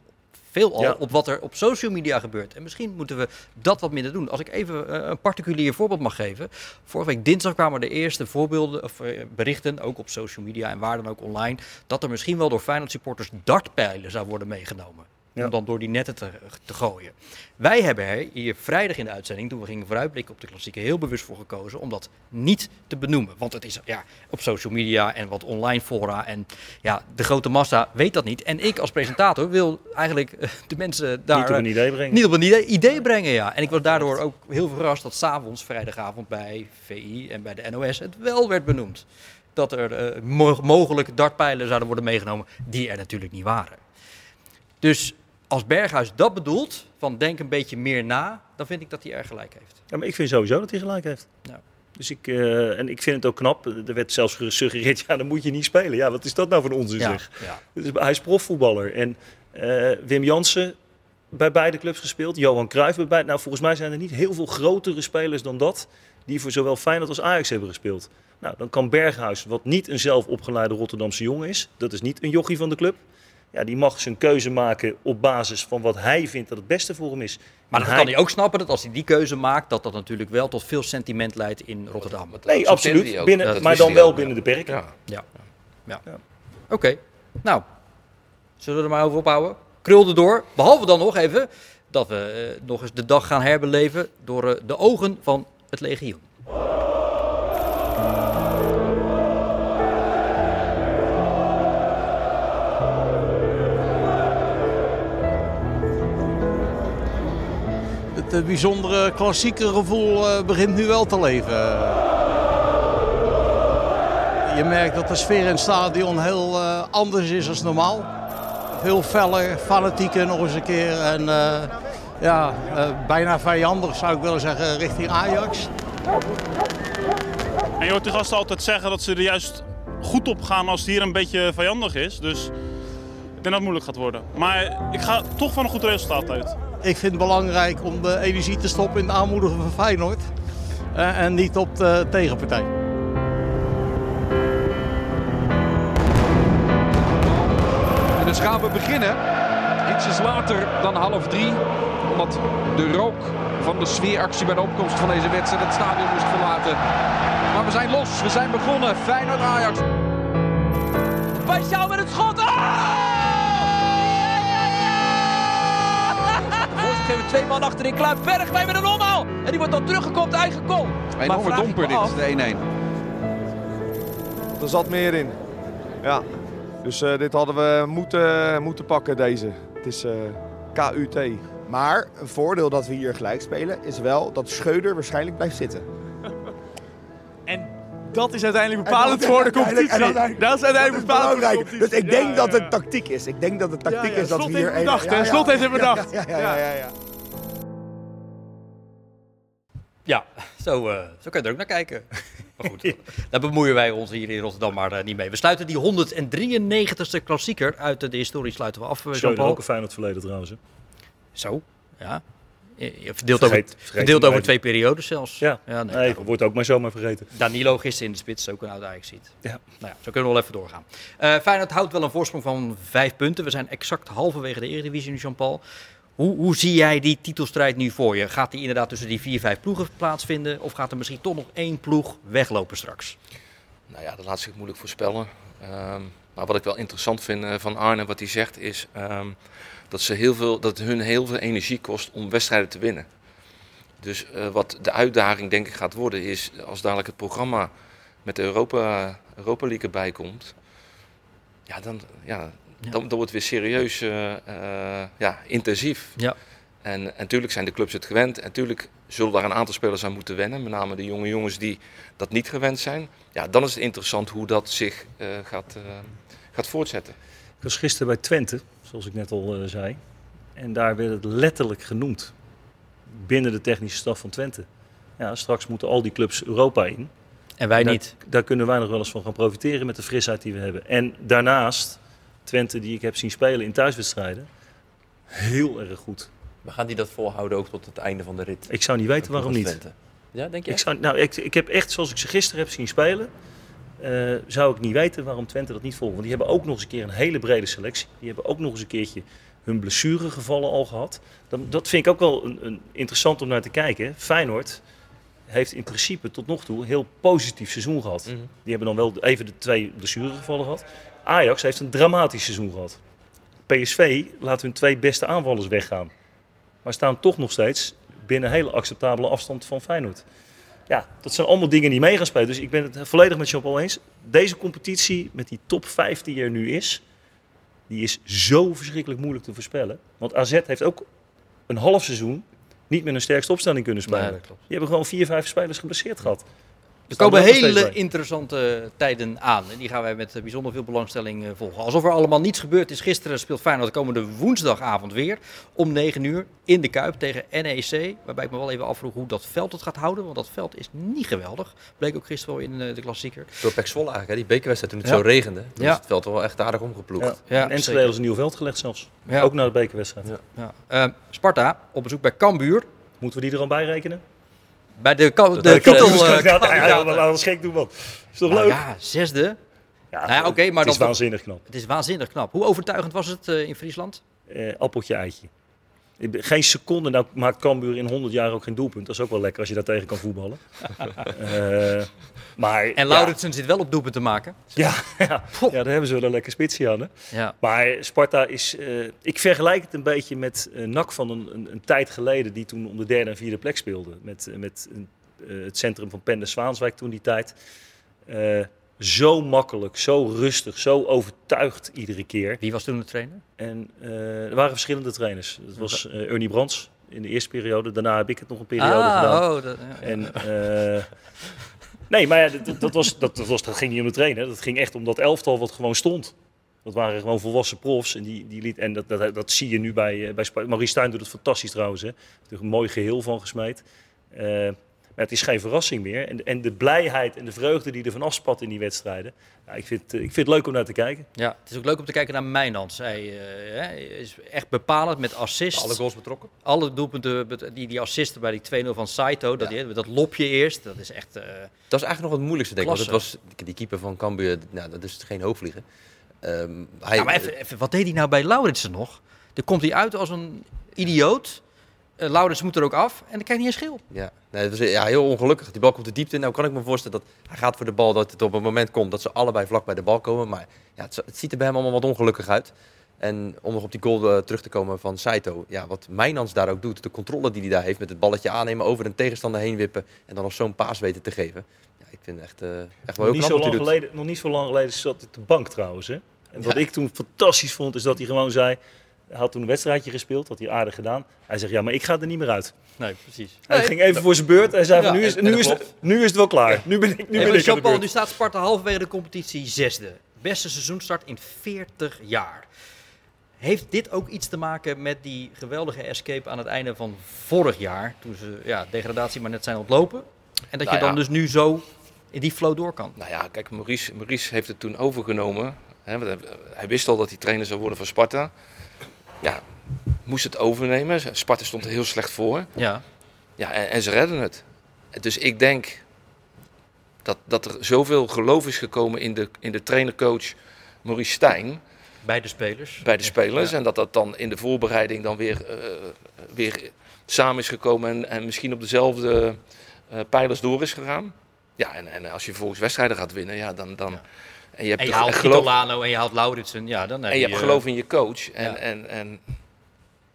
veelal Ja. op wat er op social media gebeurt. En misschien moeten we dat wat minder doen. Als ik even eh, een particulier voorbeeld mag geven. Vorige week dinsdag kwamen de eerste voorbeelden of eh, berichten, ook op social media en waar dan ook online, dat er misschien wel door Feyenoord supporters dartpijlen zou worden meegenomen. Ja. Om dan door die netten te, te gooien. Wij hebben er hier vrijdag in de uitzending, toen we gingen vooruitblikken op de klassieke, heel bewust voor gekozen om dat niet te benoemen. Want het is ja, op social media en wat online fora. En ja, de grote massa weet dat niet. En ik als presentator wil eigenlijk eh, de mensen daar Niet op een eh, idee brengen. niet op een idee, idee brengen. Ja. En ik was daardoor ook heel verrast dat s'avonds, vrijdagavond bij VI en bij de NOS het wel werd benoemd. Dat er eh, mo- mogelijk dartpijlen zouden worden meegenomen, die er natuurlijk niet waren. Dus als Berghuis dat bedoelt, van denk een beetje meer na, dan vind ik dat hij erg gelijk heeft. Ja, maar ik vind sowieso dat hij gelijk heeft. Ja. Dus ik, eh, en ik vind het ook knap. Er werd zelfs gesuggereerd, ja, dan moet je niet spelen. Ja, wat is dat nou voor onzin Ja, zeg? ja. Dus hij is profvoetballer. En eh, Wim Jansen bij beide clubs gespeeld. Johan Cruijff bij beide. Nou, volgens mij zijn er niet heel veel grotere spelers dan dat... die voor zowel Feyenoord als Ajax hebben gespeeld. Nou, dan kan Berghuis, wat niet een zelfopgeleide Rotterdamse jongen is... dat is niet een jochie van de club... Ja, die mag zijn keuze maken op basis van wat hij vindt dat het beste voor hem is. Maar En dan kan hij ook snappen dat als hij die keuze maakt, dat dat natuurlijk wel tot veel sentiment leidt in Rotterdam. Dat Nee, absoluut. Binnen, Dat maar dan wel ook, binnen de perken. Ja. Ja. ja. Ja. Oké, nou, zullen we er maar over ophouden? Krulde door, behalve dan nog even dat we eh, nog eens de dag gaan herbeleven door eh, de ogen van het legioen. Het eh, bijzondere klassieke gevoel eh, begint nu wel te leven. Je merkt dat de sfeer in het stadion heel eh, anders is dan normaal. Veel feller, fanatieker nog eens een keer. En ja, bijna vijandig zou ik willen zeggen richting Ajax. En je hoort die gasten altijd zeggen dat ze er juist goed op gaan als het hier een beetje vijandig is. Dus ik denk dat het moeilijk gaat worden. Maar ik ga toch van een goed resultaat uit. Ik vind het belangrijk om de energie te stoppen in het aanmoedigen van Feyenoord. eh, en niet op de tegenpartij. En dus gaan we beginnen. Ietsjes later dan half drie. Omdat de rook van de sfeeractie bij de opkomst van deze wedstrijd het stadion moest verlaten. Maar we zijn los. We zijn begonnen. Feyenoord Ajax. Paixão met het schot. Twee man achterin. Kluip Bergwijn met een omhaal. En die wordt dan teruggekopt eigen goal. Een enorme domper dit, af- is de 1-1. Er zat meer in. Ja. Dus eh, dit hadden we moeten, moeten pakken, deze. Het is eh, KUT. Maar een voordeel dat we hier gelijk spelen is wel dat Scheuder waarschijnlijk blijft zitten. En dat is uiteindelijk bepalend voor de competitie. Dat is uiteindelijk bepalend voor de competitie. Dus ik denk Ja, dat ja, het tactiek is. Ik denk dat het tactiek Ja, ja. is dat Slot we hier... heeft het één- bedacht, hè? Slot heeft het bedacht. Ja, ja, ja, ja, zo, eh, zo kun je er ook naar kijken. Maar goed, daar bemoeien wij ons hier in Rotterdam maar eh, niet mee. We sluiten die 193ste klassieker uit de historie sluiten we af, eh, Jean-Paul. ook een Feyenoord verleden trouwens. hè. Zo, ja. Verdeeld, Vergeet- over, verdeeld over twee periodes zelfs. Ja, nee, wordt ook maar zomaar vergeten. Danilo gisteren in de spits, ook een oud Ajax ziet. Ja. Nou ja, zo kunnen we wel even doorgaan. Eh Feyenoord houdt wel een voorsprong van vijf punten. We zijn exact halverwege de Eredivisie nu, Jean-Paul. Hoe, hoe zie jij die titelstrijd nu voor je? Gaat die inderdaad tussen die vier, vijf ploegen plaatsvinden? Of gaat er misschien toch nog één ploeg weglopen straks? Nou ja, dat laat zich moeilijk voorspellen. Ehm, maar wat ik wel interessant vind eh, van Arne, wat hij zegt, is ehm, dat, ze heel veel, dat het hun heel veel energie kost om wedstrijden te winnen. Dus eh, wat de uitdaging denk ik gaat worden is, als dadelijk het programma met de Europa, Europa League erbij komt, ja, dan, ja, dan, dan wordt het weer serieus eh, eh, ja, intensief. Ja. En, en natuurlijk zijn de clubs het gewend. En natuurlijk zullen daar een aantal spelers aan moeten wennen. Met name de jonge jongens die dat niet gewend zijn. Ja, dan is het interessant hoe dat zich eh, gaat, gaat voortzetten. Ik was gisteren bij Twente, zoals ik net al eh, zei. En daar werd het letterlijk genoemd. Binnen de technische staf van Twente. Ja, straks moeten al die clubs Europa in. En wij daar, niet. Daar kunnen wij nog wel eens van gaan profiteren met de frisheid die we hebben. En daarnaast, Twente die ik heb zien spelen in thuiswedstrijden, heel erg goed. Maar gaan die dat volhouden ook tot het einde van de rit? Ik zou niet weten waarom niet. Twente? Ja, denk je? Ik, zou, nou, ik, ik heb echt, zoals ik ze gisteren heb zien spelen, eh, zou ik niet weten waarom Twente dat niet volgt. Want die hebben ook nog eens een keer een hele brede selectie. Die hebben ook nog eens een keertje hun blessuregevallen al gehad. Dat, dat vind ik ook wel een, een interessant om naar te kijken. Feyenoord heeft in principe tot nog toe een heel positief seizoen gehad. Mhm. Die hebben dan wel even de twee blessuregevallen gehad. Ajax heeft een dramatisch seizoen gehad. PSV laat hun twee beste aanvallers weggaan. Maar staan toch nog steeds binnen een hele acceptabele afstand van Feyenoord. Ja, dat zijn allemaal dingen die mee gaan spelen. Dus ik ben het volledig met Jean-Paul eens. Deze competitie met die top 5 die er nu is, die is zo verschrikkelijk moeilijk te voorspellen. Want AZ heeft ook een half seizoen niet met een sterkste opstelling kunnen spelen. Nee, dat klopt. Die hebben gewoon vier, vijf spelers geblesseerd gehad. Er komen hele interessante tijden aan. En die gaan wij met eh, bijzonder veel belangstelling eh, volgen. Alsof er allemaal niets gebeurd is. Gisteren speelt Feyenoord de komende woensdagavond weer. Om 9 uur in de Kuip tegen NEC. Waarbij ik me wel even afvroeg hoe dat veld het gaat houden. Want dat veld is niet geweldig. Bleek ook gisteren wel in eh, de klassieker. Door Pek Zwolle eigenlijk, hè? die bekerwedstrijd toen het Ja. zo regende. Toen Ja. is het veld wel echt aardig omgeploegd. Ja. Ja, en Enschede zeker. is een nieuw veld gelegd zelfs. Ja. Ook naar de bekerwedstrijd. Ja. Sparta op bezoek bij Cambuur. Moeten we die er al bij rekenen? Bij de, Dat de, de titel, ja, laat ons gek doen, man. Is toch Nou leuk? ja, zesde. Ja, Nou ja, oké, maar het is dan- waanzinnig knap. Het is waanzinnig knap. Hoe overtuigend was het eh, in Friesland? Eh, appeltje eitje. Geen seconde, nou maakt Cambuur in 100 jaar ook geen doelpunt. Dat is ook wel lekker als je daar tegen kan voetballen. Eh, maar, En Lauritsen zit wel op doelpunt te maken. Ja, ja, ja, daar hebben ze wel een lekker spitsje aan. Hè? Ja. Maar Sparta is... eh, ik vergelijk het een beetje met eh NAC van een, een, een tijd geleden... die toen om de derde en vierde plek speelde. Met, met eh, het centrum van Pende Zwaanswijk toen die tijd. Zo makkelijk, zo rustig, zo overtuigd iedere keer. Wie was toen de trainer? En eh, er waren verschillende trainers. Dat was eh, Ernie Brands in de eerste periode. Daarna heb ik het nog een periode Ah, gedaan. oh, dat- ja. En, eh, nee, maar ja, dat, dat, was, dat, dat, was, dat ging niet om de trainer. Dat ging echt om dat elftal wat gewoon stond. Dat waren gewoon volwassen profs. En, die, die liet, en dat, dat, dat zie je nu bij, bij Sparta. Maurice Stijn doet het fantastisch trouwens. Hè. Er is een mooi geheel van gesmeed. Het is geen verrassing meer. En, en de blijheid en de vreugde die er van afspat in die wedstrijden. Ja, ik, vind, eh, ik vind het leuk om naar te kijken. Ja, het is ook leuk om te kijken naar Mijnans. Hij eh, hè, is echt bepalend met assists. Alle goals betrokken? Alle doelpunten, die, die assisten bij die 2-0 van Saito. Dat, die- dat lopje eerst, dat is echt... eh, Dat is eigenlijk nog het moeilijkste, denk ik. Want het was die keeper van Cambuur, nou, dat is geen hoogvlieger. Ehm, hij, ja, maar even, even, wat deed hij nou bij Lauritsen nog? Dan komt hij uit als een idioot. Eh Lauritsen moet er ook af en dan krijgt hij een schil. Ja, nee, het was ja, heel ongelukkig. Die bal komt de diepte in. Nou kan ik me voorstellen dat hij gaat voor de bal, dat het op een moment komt dat ze allebei vlak bij de bal komen. Maar ja, het, het ziet er bij hem allemaal wat ongelukkig uit. En om nog op die goal eh, terug te komen van Saito. Ja, wat Mijnans daar ook doet, de controle die hij daar heeft met het balletje aannemen, over een tegenstander heen wippen en dan nog zo'n paas weten te geven. Ja, ik vind het echt, eh, echt wel heel niet, knap zo wat hij lang doet. geleden, nog niet zo lang geleden zat hij op de bank trouwens. Hè? En wat Ja. ik toen fantastisch vond, is dat hij gewoon zei... Hij had toen een wedstrijdje gespeeld, had hij aardig gedaan. Hij zegt, ja, maar ik ga er niet meer uit. Nee, precies. Hij Nee. ging even voor zijn beurt. Hij zei, Ja, nu, is, en- en nu, is, klopt. nu is het wel klaar. Nu ben ik, nu Hey, ben ik Jean-Paul, nu staat Sparta halverwege de competitie zesde. Beste seizoenstart in 40 jaar. Heeft dit ook iets te maken met die geweldige escape aan het einde van vorig jaar? Toen ze ja, degradatie maar net zijn ontlopen. En dat Nou je dan ja. dus nu zo in die flow door kan. Nou ja, kijk, Maurice, Maurice heeft het toen overgenomen. Hè, want hij- hij wist al dat hij trainer zou worden van Sparta. Ja, moest het overnemen. Sparta stond er heel slecht voor. Ja. Ja, en, en ze redden het. Dus ik denk dat, dat er zoveel geloof is gekomen in de, in de trainer-coach Maurice Stijn. Bij de spelers. Bij de spelers. Ja. En dat dat dan in de voorbereiding dan weer, eh, weer samen is gekomen en, en misschien op dezelfde eh, pijlers door is gegaan. Ja, en, en als je vervolgens wedstrijden gaat winnen, ja, dan... dan En je hebt En je toch haalt geloof, en je haalt Lauritsen. Ja, dan heb en je hebt eh, geloof in je coach. En, ja. en, en,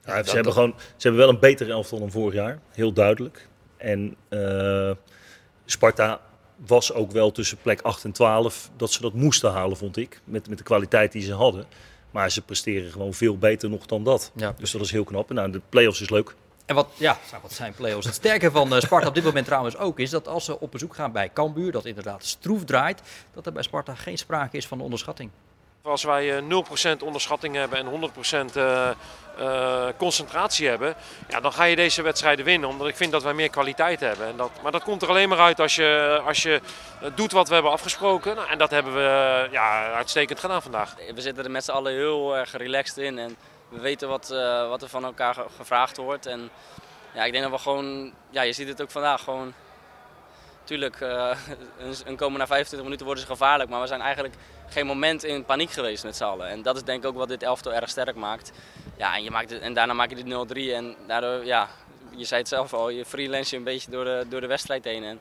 Ja, dat- ze, hebben dat- gewoon, ze hebben wel een betere elftal dan vorig jaar. Heel duidelijk. En eh, Sparta was ook wel tussen plek 8 en 12 dat ze dat moesten halen, vond ik. Met, met de kwaliteit die ze hadden. Maar ze presteren gewoon veel beter nog dan dat. Ja, dus dat is heel knap. En nou, de play-offs is leuk. En wat, ja, wat zijn play-offs? Het sterke van eh, Sparta op dit moment trouwens ook is dat als ze op bezoek gaan bij Cambuur, dat inderdaad stroef draait, dat er bij Sparta geen sprake is van onderschatting. Als wij eh, 0% onderschatting hebben en 100% eh, eh, concentratie hebben, ja, dan ga je deze wedstrijden winnen. Omdat ik vind dat wij meer kwaliteit hebben. En dat, maar dat komt er alleen maar uit als je, als je eh, doet wat we hebben afgesproken. Nou, en dat hebben we eh, ja, uitstekend gedaan vandaag. We zitten er met z'n allen heel erg relaxed in en we weten wat, eh, wat er van elkaar ge- gevraagd wordt. En ja, ik denk dat we gewoon, ja, je ziet het ook vandaag gewoon. Tuurlijk, eh, een, komen na 25 minuten worden ze gevaarlijk, maar we zijn eigenlijk geen moment in paniek geweest met z'n allen. En dat is denk ik ook wat dit elftal erg sterk maakt. Ja, en, je maakt het, en daarna maak je dit 0-3 en daardoor, ja, je zei het zelf al, je freelance je een beetje door de, door de wedstrijd heen. En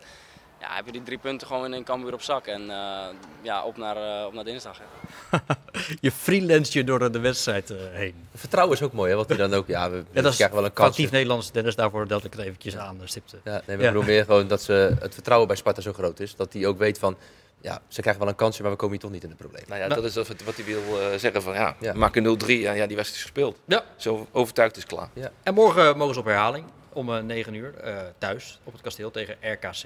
ja, heb je die drie punten gewoon in een Cambuur op zak en eh, ja, op naar, eh, op naar dinsdag. Je freelance je door de wedstrijd eh, heen. Vertrouwen is ook mooi, hè? Wat hij dan ook. Ja, we, Ja, dat is krijgen wel een kans. actief Nederlands, Dennis, daarvoor dat ik het eventjes aan stipte. Ja, nee, maar ik bedoel meer gewoon dat ze, het vertrouwen bij Sparta zo groot is. Dat hij ook weet van, ja, ze krijgen wel een kansje, maar we komen hier toch niet in de problemen. Nou ja, dat is wat wat hij wil zeggen van ja, we maken 0-3 en ja, die wedstrijd is gespeeld. Ja. Zo overtuigd is klaar. Ja. En morgen mogen ze op herhaling om eh, 9 uur eh, thuis op het kasteel tegen RKC.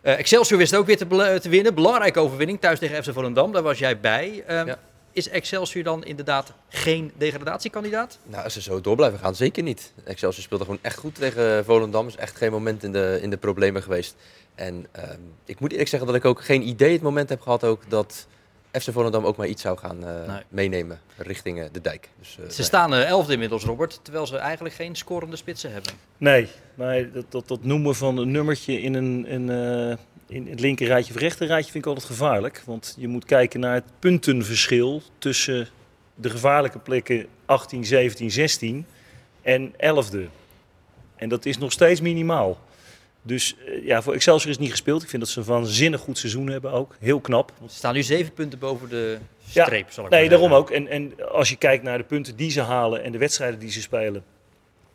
Eh, Excelsior wist ook weer te winnen. Belangrijke overwinning thuis tegen FC Volendam. Daar was jij bij. Ehm, Is Excelsior dan inderdaad geen degradatiekandidaat? Nou, als ze zo door blijven gaan, zeker niet. Excelsior speelde gewoon echt goed tegen Volendam. Is echt geen moment in de, in de problemen geweest. En ehm, ik moet eerlijk zeggen dat ik ook geen idee het moment heb gehad ook dat FC Volendam ook maar iets zou gaan eh, Nee. meenemen richting eh, de dijk. Dus, eh, Ze nee. staan eh, elfde inmiddels, Robert. Terwijl ze eigenlijk geen scorende spitsen hebben. Nee, maar dat, dat, dat noemen van een nummertje in, een, een, eh, in het linker rijtje of rechter rijtje vind ik altijd gevaarlijk. Want je moet kijken naar het puntenverschil tussen de gevaarlijke plekken 18, 17, 16 en 11e. En dat is nog steeds minimaal. Dus eh, ja, voor Excelsior is niet gespeeld. Ik vind dat ze een waanzinnig goed seizoen hebben ook. Heel knap. Ze staan nu zeven punten boven de Ja, streep, zal ik nee, daarom ook. En, en als je kijkt naar de punten die ze halen en de wedstrijden die ze spelen,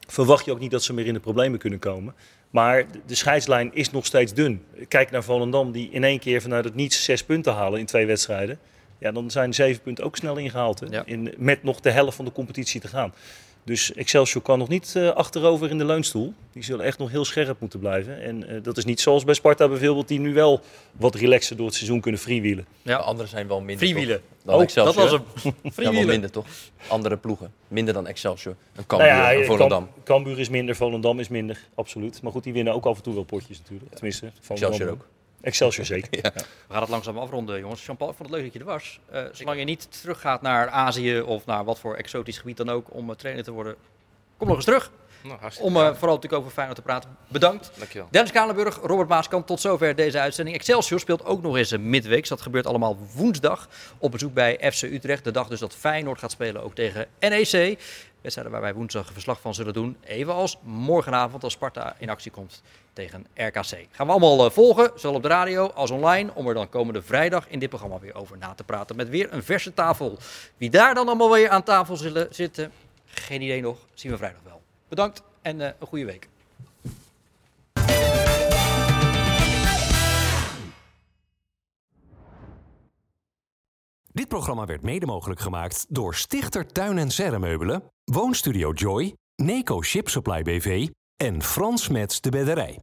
verwacht je ook niet dat ze meer in de problemen kunnen komen. Maar de- scheidslijn is nog steeds dun. Kijk naar Volendam, die in één keer vanuit het niets zes punten halen in twee wedstrijden. Ja, dan zijn zeven punten ook snel ingehaald. Hè? In, met nog de helft van de competitie te gaan. Dus Excelsior kan nog niet eh, achterover in de leunstoel. Die zullen echt nog heel scherp moeten blijven. En eh, dat is niet zoals bij Sparta bijvoorbeeld, die nu wel wat relaxer door het seizoen kunnen freewheelen. Ja, anderen zijn wel minder. Freewheelen. toch, Dan Oh, Excelsior. dat was hem. Ja, wel minder toch? Andere ploegen. Minder dan Excelsior. Een Nou Cambuur, ja, een Volendam. Kam- Cambuur is minder, Volendam is minder, absoluut. Maar goed, die winnen ook af en toe wel potjes natuurlijk. Tenminste, Volendam. Excelsior ook. Excelsior zeker. Ja. We gaan het langzaam afronden, jongens. Jean-Paul, ik vond het leuk dat je er was. Eh, zolang je niet teruggaat naar Azië of naar wat voor exotisch gebied dan ook om eh, trainer te worden, kom nog eens terug. Nou, hartstikke om eh, graag. vooral natuurlijk over Feyenoord te praten. Bedankt. Dankjewel. Dennis Kalenburg, Robert Maaskant, tot zover deze uitzending. Excelsior speelt ook nog eens een midweeks. Dat gebeurt allemaal woensdag op bezoek bij FC Utrecht. De dag dus dat Feyenoord gaat spelen ook tegen NEC. Wedstrijden waar wij woensdag verslag van zullen doen. Even als morgenavond als Sparta in actie komt tegen RKC. Gaan we allemaal eh, volgen, zowel op de radio als online. Om er dan komende vrijdag in dit programma weer over na te praten. Met weer een verse tafel. Wie daar dan allemaal weer aan tafel zullen zitten, geen idee nog. Zien we vrijdag wel. Bedankt en eh, een goede week. Dit programma werd mede mogelijk gemaakt door Stichter Tuin en Serremeubelen, Woonstudio Joy, Neco Ship Supply BV en Frans Mets de Bedderij.